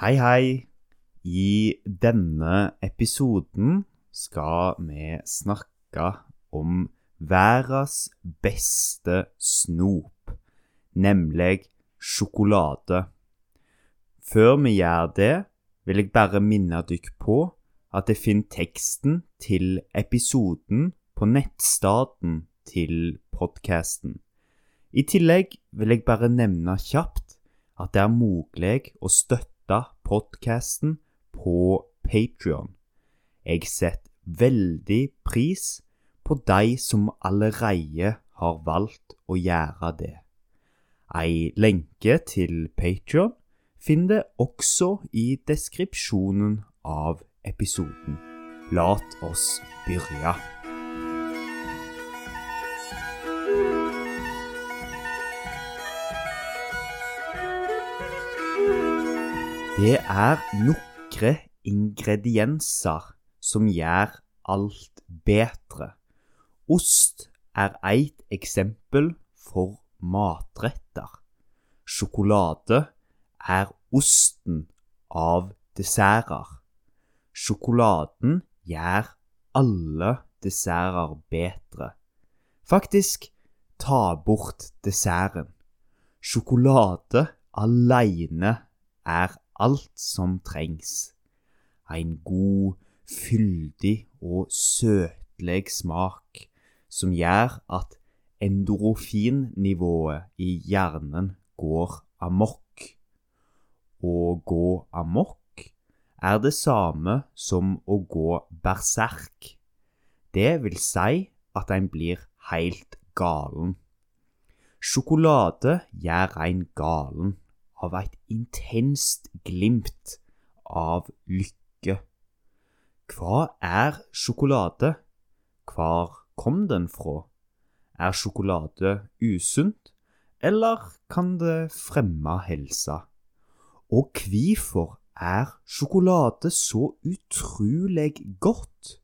Hei, hei. I denne episoden skal vi snakke om verdens beste snop, nemlig sjokolade. Før vi gjør det, vil jeg bare minne dere på at jeg finner teksten til episoden på nettstaten til podkasten. I tillegg vil jeg bare nevne kjapt at det er mulig å støtte podkasten på Patrion. Jeg setter veldig pris på de som allerede har valgt å gjøre det. Ei lenke til Patrion finner det også i deskripsjonen av episoden. Lat oss begynne. Det er noen ingredienser som gjør alt bedre. Ost er et eksempel for matretter. Sjokolade er osten av desserter. Sjokoladen gjør alle desserter bedre. Faktisk, ta bort desserten. Sjokolade alene er alt som trengs. En god, fyldig og søtlig smak som gjør at endorofinnivået i hjernen går amok. Å gå amok er det samme som å gå berserk. Det vil si at en blir helt galen. Sjokolade gjør en galen av et intenst glimt av lykke. Hva er sjokolade? Hvor kom den fra? Er sjokolade usunt, eller kan det fremme helsa? Og hvorfor er sjokolade så utrolig godt?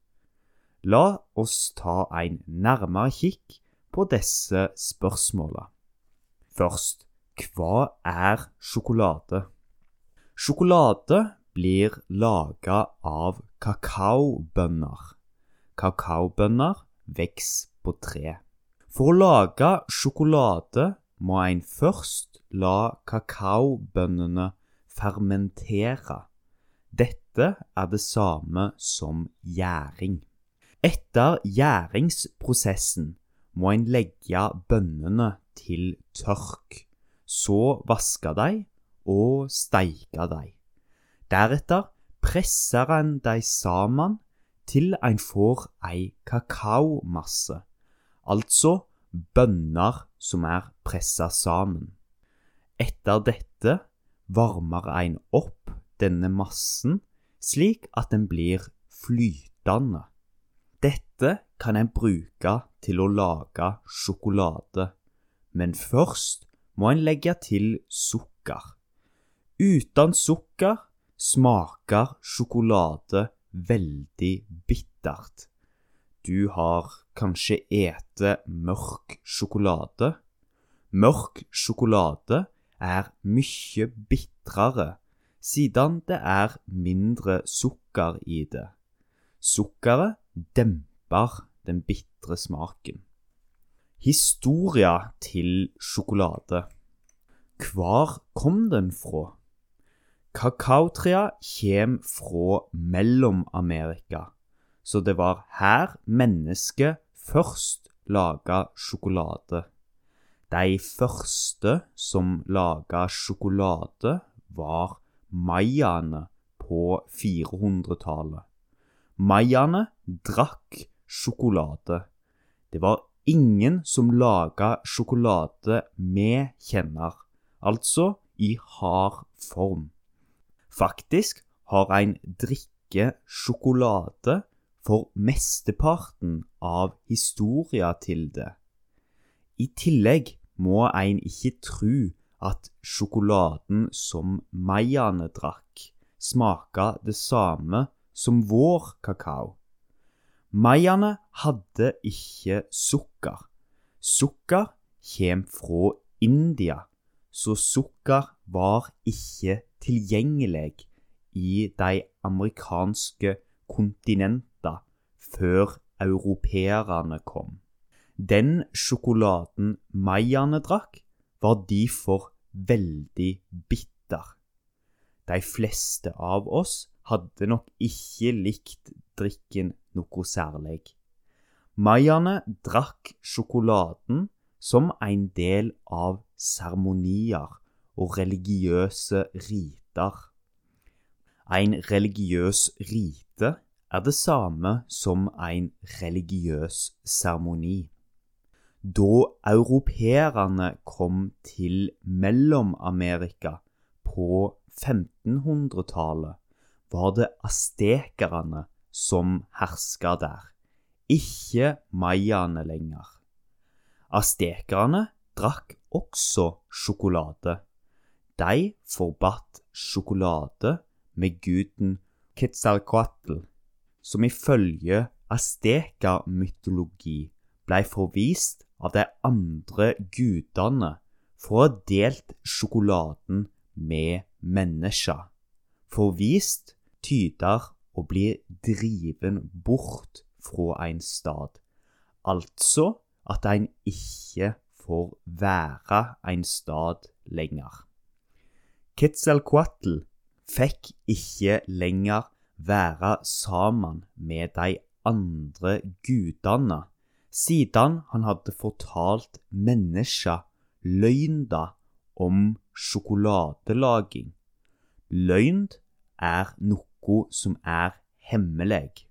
La oss ta en nærmere kikk på disse spørsmåla. Først, hva er sjokolade? Sjokolade blir laga av kakaobønner. Kakaobønner vokser på tre. For å lage sjokolade må en først la kakaobønnene fermentere. Dette er det samme som gjæring. Etter gjæringsprosessen må en legge bønnene til tørk så vaska de og steika de. Deretter presser en de sammen til en får ei kakaomasse, altså bønner som er pressa sammen. Etter dette varmer en opp denne massen slik at den blir flytende. Dette kan en bruke til å lage sjokolade, men først må en legge til sukker. Uten sukker smaker sjokolade veldig bittert. Du har kanskje ete mørk sjokolade. Mørk sjokolade er mye bitrere, siden det er mindre sukker i det. Sukkeret demper den bitre smaken. Historia til sjokolade. Hvor kom den fra? Kakaotrea kjem fra Mellom-Amerika, så det var her mennesket først laga sjokolade. De første som laga sjokolade, var mayaene på 400-tallet. Mayaene drakk sjokolade. Det var ingen som laga sjokolade vi kjenner, altså i hard form. Faktisk har en drikke sjokolade for mesteparten av historia til det. I tillegg må en ikke tro at sjokoladen som mayaene drakk, smaker det samme som vår kakao. Mayaene hadde ikke sukker. Sukker kommer fra India, så sukker var ikke tilgjengelig i de amerikanske kontinenter før europeerne kom. Den sjokoladen mayaene drakk, var derfor veldig bitter. De fleste av oss hadde nok ikke likt drikken noe særlig. Mayaene drakk sjokoladen som en del av seremonier og religiøse riter. En religiøs rite er det samme som en religiøs seremoni. Da europeerne kom til Mellom-Amerika på 1500-tallet, var det astekerne som herska der, ikke mayaene lenger. Astekerne drakk også sjokolade. De forbadt sjokolade med guden Quetzalcoatl, som ifølge asteka-mytologi blei forvist av de andre gudene for å ha delt sjokoladen med mennesker. Forvist tyder å bli driven bort fra en stad, altså at en ikke får være en stad lenger. Quetzalcoatl fikk ikke lenger være sammen med de andre gudene siden han hadde fortalt mennesker løgna om sjokoladelaging. Løgn er noe som er hemmelig.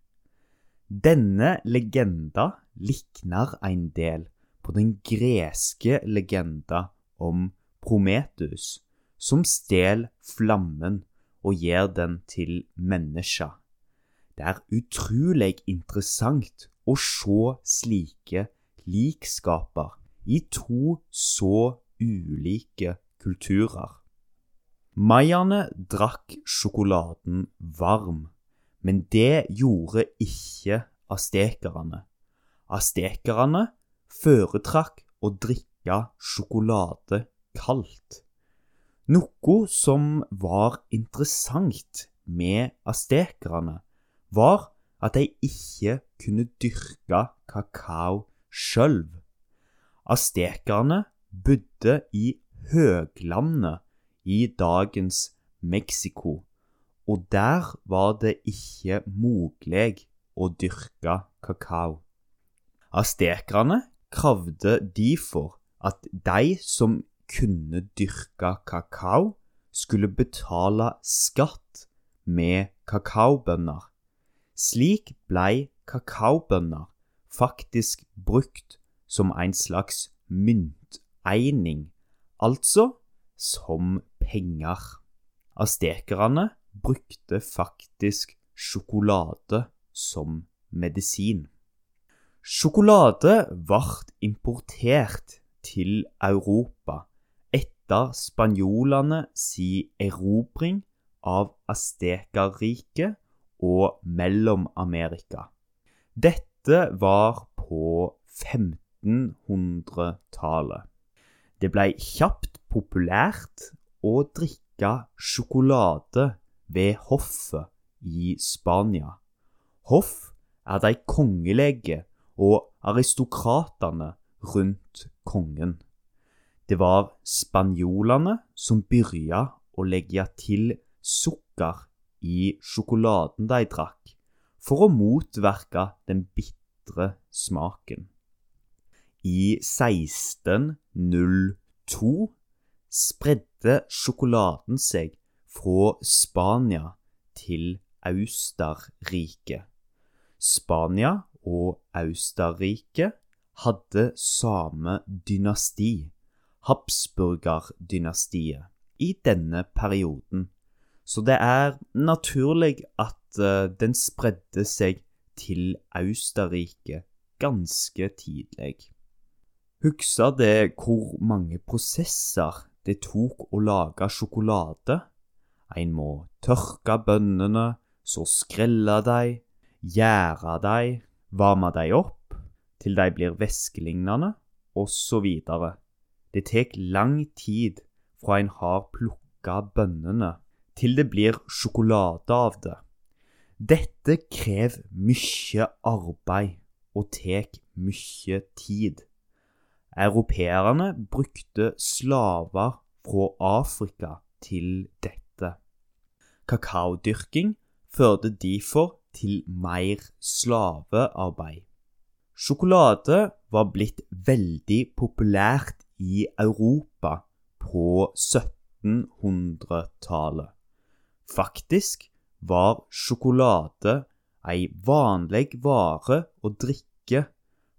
Denne legenda likner en del på den greske legenda om Prometheus, som stjal flammen og gir den til mennesker. Det er utrolig interessant å se slike likskaper i to så ulike kulturer. Mayaene drakk sjokoladen varm, men det gjorde ikke astekerne. Astekerne foretrakk å drikke sjokolade kaldt. Noe som var interessant med astekerne, var at de ikke kunne dyrke kakao sjøl. Astekerne bodde i høglandet i dagens Mexico, og der var det ikke mulig å dyrke kakao. Astekerne kravde derfor at de som kunne dyrke kakao, skulle betale skatt med kakaobønner slik blei kakaobønner faktisk brukt som en slags mynteining, altså som penger. Astekerne brukte faktisk sjokolade som medisin. Sjokolade ble importert til Europa etter spanjolene si erobring av Astekerriket og Mellom-Amerika. Dette var på 1500-tallet. Det ble kjapt populært å drikke sjokolade ved hoffet i Spania. Hoff er de kongelige og aristokratene rundt kongen. Det var spanjolene som begynte å legge til sukker i sjokoladen de drakk, for å motvirke den bitre smaken. I 1602 spredde sjokoladen seg fra Spania til Austerrike. Spania og Austerrike hadde samme dynasti, Habsburger-dynastiet, i denne perioden så det er naturlig at uh, den spredde seg til Austerrike ganske tidlig. Husker det hvor mange prosesser det tok å lage sjokolade? En må tørke bønnene, så skrelle dem, gjære dem, varme dem opp til de blir væskelignende, osv. Det tar lang tid fra en har plukka bønnene til det blir sjokolade av det. Dette krever mye arbeid og tek mye tid. Europeerne brukte slaver fra Afrika til dette. Kakaodyrking førte derfor til mer slavearbeid. Sjokolade var blitt veldig populært i Europa på 1700-tallet. Faktisk var sjokolade ei vanlig vare å drikke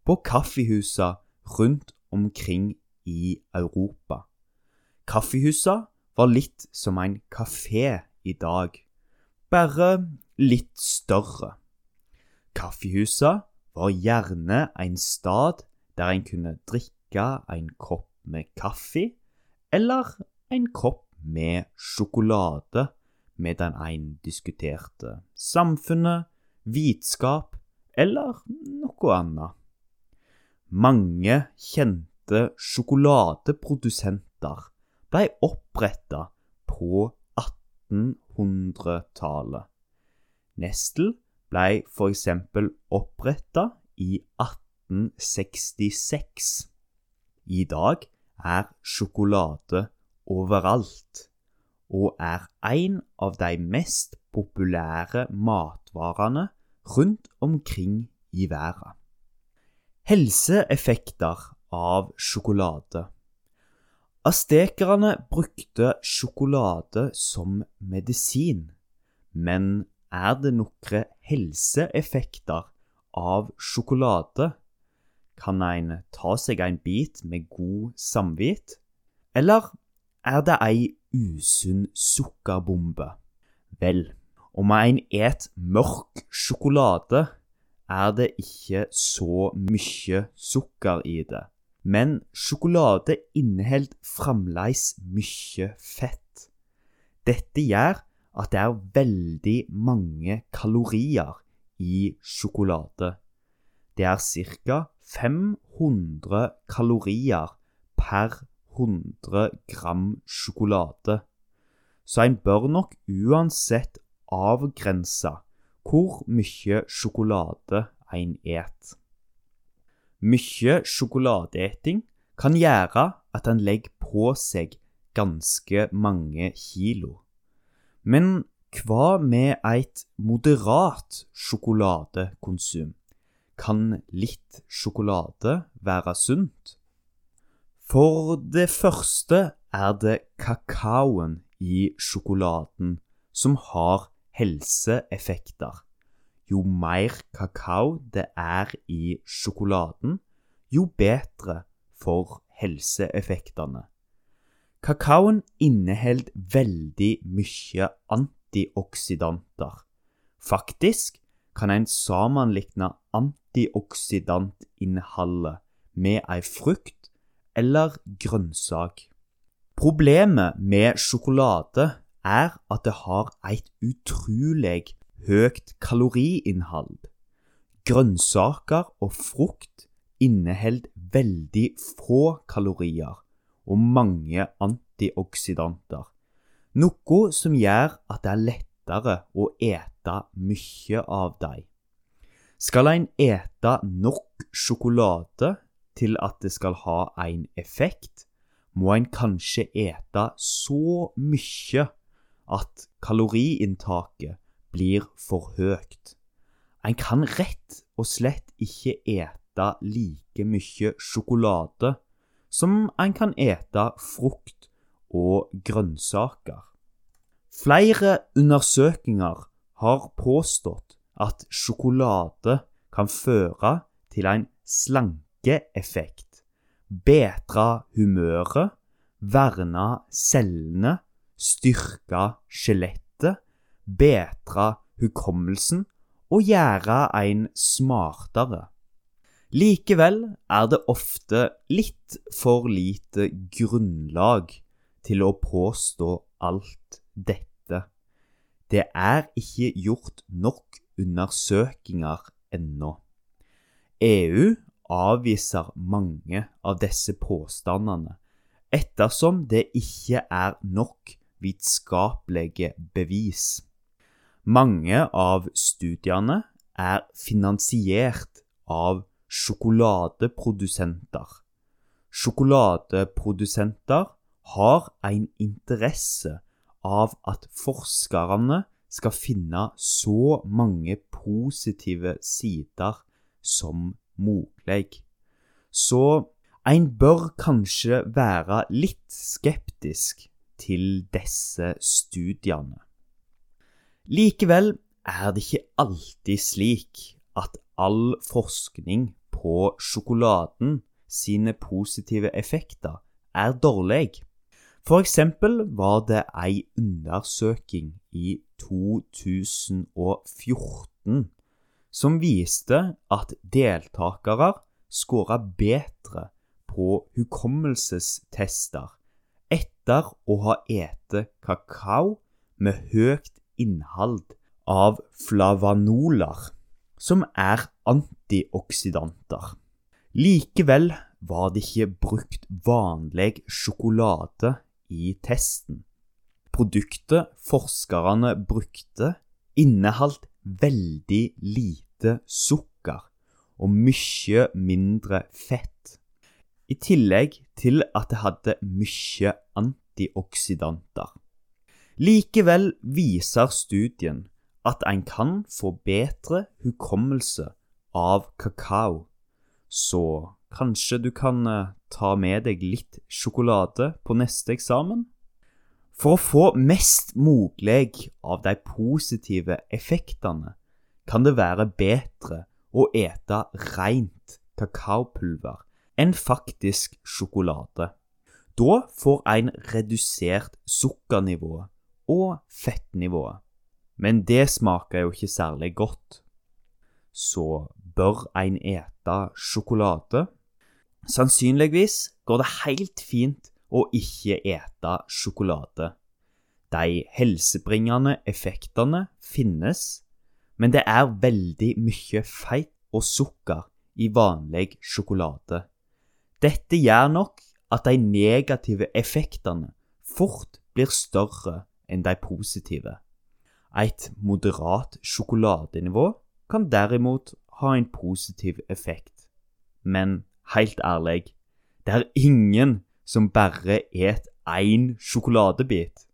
på kaffehusa rundt omkring i Europa. Kaffehusa var litt som en kafé i dag, bare litt større. Kaffehusa var gjerne en stad der en kunne drikke en kopp med kaffe eller en kopp med sjokolade medan en diskuterte samfunnet, vitskap eller noe annet. Mange kjente sjokoladeprodusenter ble oppretta på 1800-tallet. Nestle ble f.eks. oppretta i 1866. I dag er sjokolade overalt, og er en av de mest populære matvarene rundt omkring i verden. Helseeffekter av sjokolade. Astekerne brukte sjokolade som medisin, men er det noen helseeffekter av sjokolade? Kan en ta seg en bit med god samvitt, eller er det ei usunn sukkerbombe? Vel, om en et mørk sjokolade, er det ikke så mye sukker i det. Men sjokolade inneholder fremdeles mye fett. Dette gjør at det er veldig mange kalorier i sjokolade. Det er ca. 500 kalorier per 100 gram sjokolade. Så en bør nok uansett avgrense hvor mye sjokolade en et. Mye sjokoladeeting kan gjøre at en legger på seg ganske mange kilo. Men hva med et moderat sjokoladekonsum? Kan litt sjokolade være sunt? For det første er det kakaoen i sjokoladen som har helseeffekter. Jo mer kakao det er i sjokoladen, jo bedre for helseeffektene. Kakaoen inneholder veldig mye antioksidanter. Faktisk kan en sammenligne antioksidantinnholdet med ei frukt eller grønnsak. Problemet med sjokolade er at det har et utrolig høyt kaloriinnhold. Grønnsaker og frukt inneholder veldig få kalorier og mange antioksidanter, noe som gjør at det er lettere å ete mye av dem. Skal en ete nok sjokolade til at det skal ha en effekt, må en kanskje ete så mye at kaloriinntaket blir for høyt. En kan rett og slett ikke ete like mye sjokolade som en kan ete frukt og grønnsaker. Flere undersøkelser har påstått at sjokolade kan føre til en slankeeffekt, bedre humøret, verne cellene, styrke skjelettet bedre hukommelsen og gjøre en smartere. Likevel er det ofte litt for lite grunnlag til å påstå alt dette. Det er ikke gjort nok undersøkinger ennå. EU avviser mange av disse påstandene ettersom det ikke er nok vitenskapelige bevis. Mange av studiene er finansiert av sjokoladeprodusenter. Sjokoladeprodusenter har en interesse av at forskerne skal finne så mange positive sider som mulig. Så en bør kanskje være litt skeptisk til disse studiene. Likevel er det ikke alltid slik at all forskning på sjokoladen sine positive effekter er dårlig. For eksempel var det ei undersøking i 2014 som viste at deltakere skåra bedre på hukommelsestester etter å ha ete kakao med høyt innhold av flavanoler, som er antioksidanter. Likevel var det ikke brukt vanlig sjokolade i testen. Produktet forskerne brukte, inneholdt veldig lite sukker og mye mindre fett, i tillegg til at det hadde mye antioksidanter. Likevel viser studien at en kan få bedre hukommelse av kakao, så kanskje du kan eh, ta med deg litt sjokolade på neste eksamen? For å få mest mulig av de positive effektene kan det være bedre å ete rent kakaopulver enn faktisk sjokolade. Da får en redusert sukkernivå og fettnivået. Men det smaker jo ikke særlig godt. Så bør en ete sjokolade? Sannsynligvis går det helt fint å ikke ete sjokolade. De helsebringende effektene finnes, men det er veldig mye feit og sukker i vanlig sjokolade. Dette gjør nok at de negative effektene fort blir større enn de positive. Et moderat sjokoladenivå kan derimot ha en positiv effekt. Men helt ærlig, det er ingen som bare et én sjokoladebit.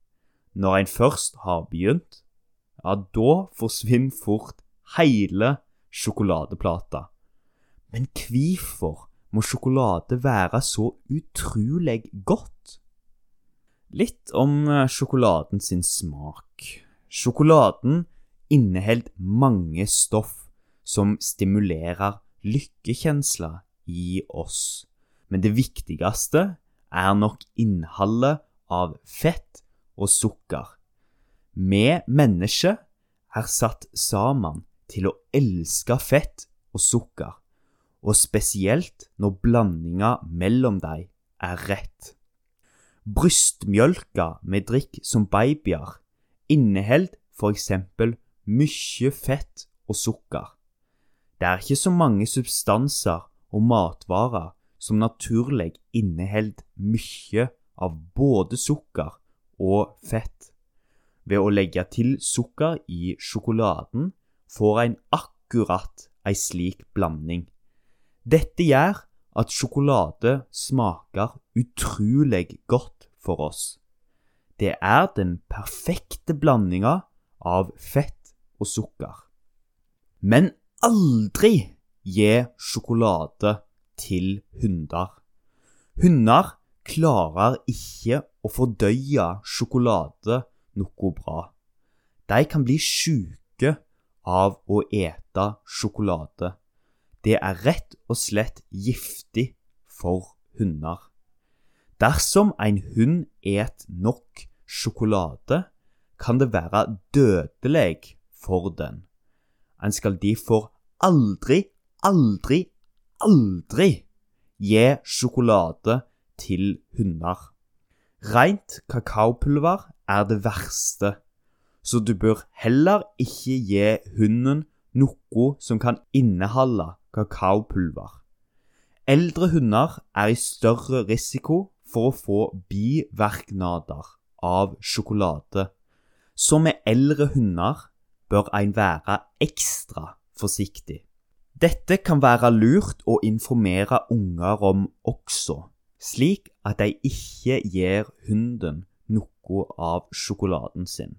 Når en først har begynt, ja, da forsvinner fort hele sjokoladeplata. Men hvorfor må sjokolade være så utrolig godt? Litt om eh, sjokoladen sin smak. Sjokoladen inneholder mange stoff som stimulerer lykkekjensler i oss. Men det viktigste er nok innholdet av fett og sukker. Vi mennesker er satt sammen til å elske fett og sukker, og spesielt når blandinga mellom dem er rett. Brystmjølka vi drikker som babyer, inneholder f.eks. mye fett og sukker. Det er ikke så mange substanser og matvarer som naturlig inneholder mye av både sukker og fett. Ved å legge til sukker i sjokoladen får en akkurat ei slik blanding. Dette gjør at sjokolade smaker utrolig godt for oss. Det er den perfekte blandinga av fett og sukker. Men aldri gi sjokolade til hunder. Hunder klarer ikke å fordøye sjokolade noe bra. De kan bli sjuke av å ete sjokolade. Det er rett og slett giftig for hunder. Dersom en hund et nok sjokolade, kan det være dødelig for den. En skal derfor aldri, aldri, aldri gi sjokolade til hunder. Rent kakaopulver er det verste, så du bør heller ikke gi hunden noe som kan inneholde kakaopulver. Eldre hunder er i større risiko for å få biverknader av sjokolade. Så med eldre hunder bør en være ekstra forsiktig. Dette kan være lurt å informere unger om også, slik at de ikke gir hunden noe av sjokoladen sin.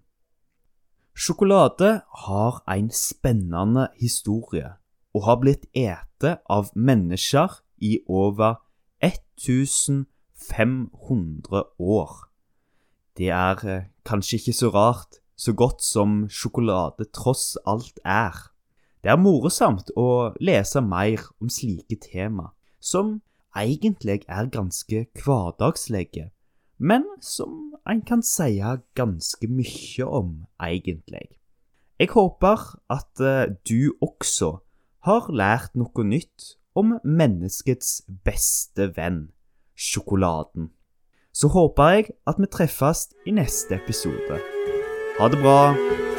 Sjokolade har en spennende historie og har blitt ete av mennesker i over 1500 år. Det er eh, kanskje ikke så rart, så godt som sjokolade tross alt er. Det er morsomt å lese mer om slike tema, som egentlig er ganske hverdagslige, men som en kan si ganske mye om, egentlig. Jeg håper at eh, du også har lært noe nytt om menneskets beste venn, sjokoladen. Så håper jeg at vi treffes i neste episode. Ha det bra!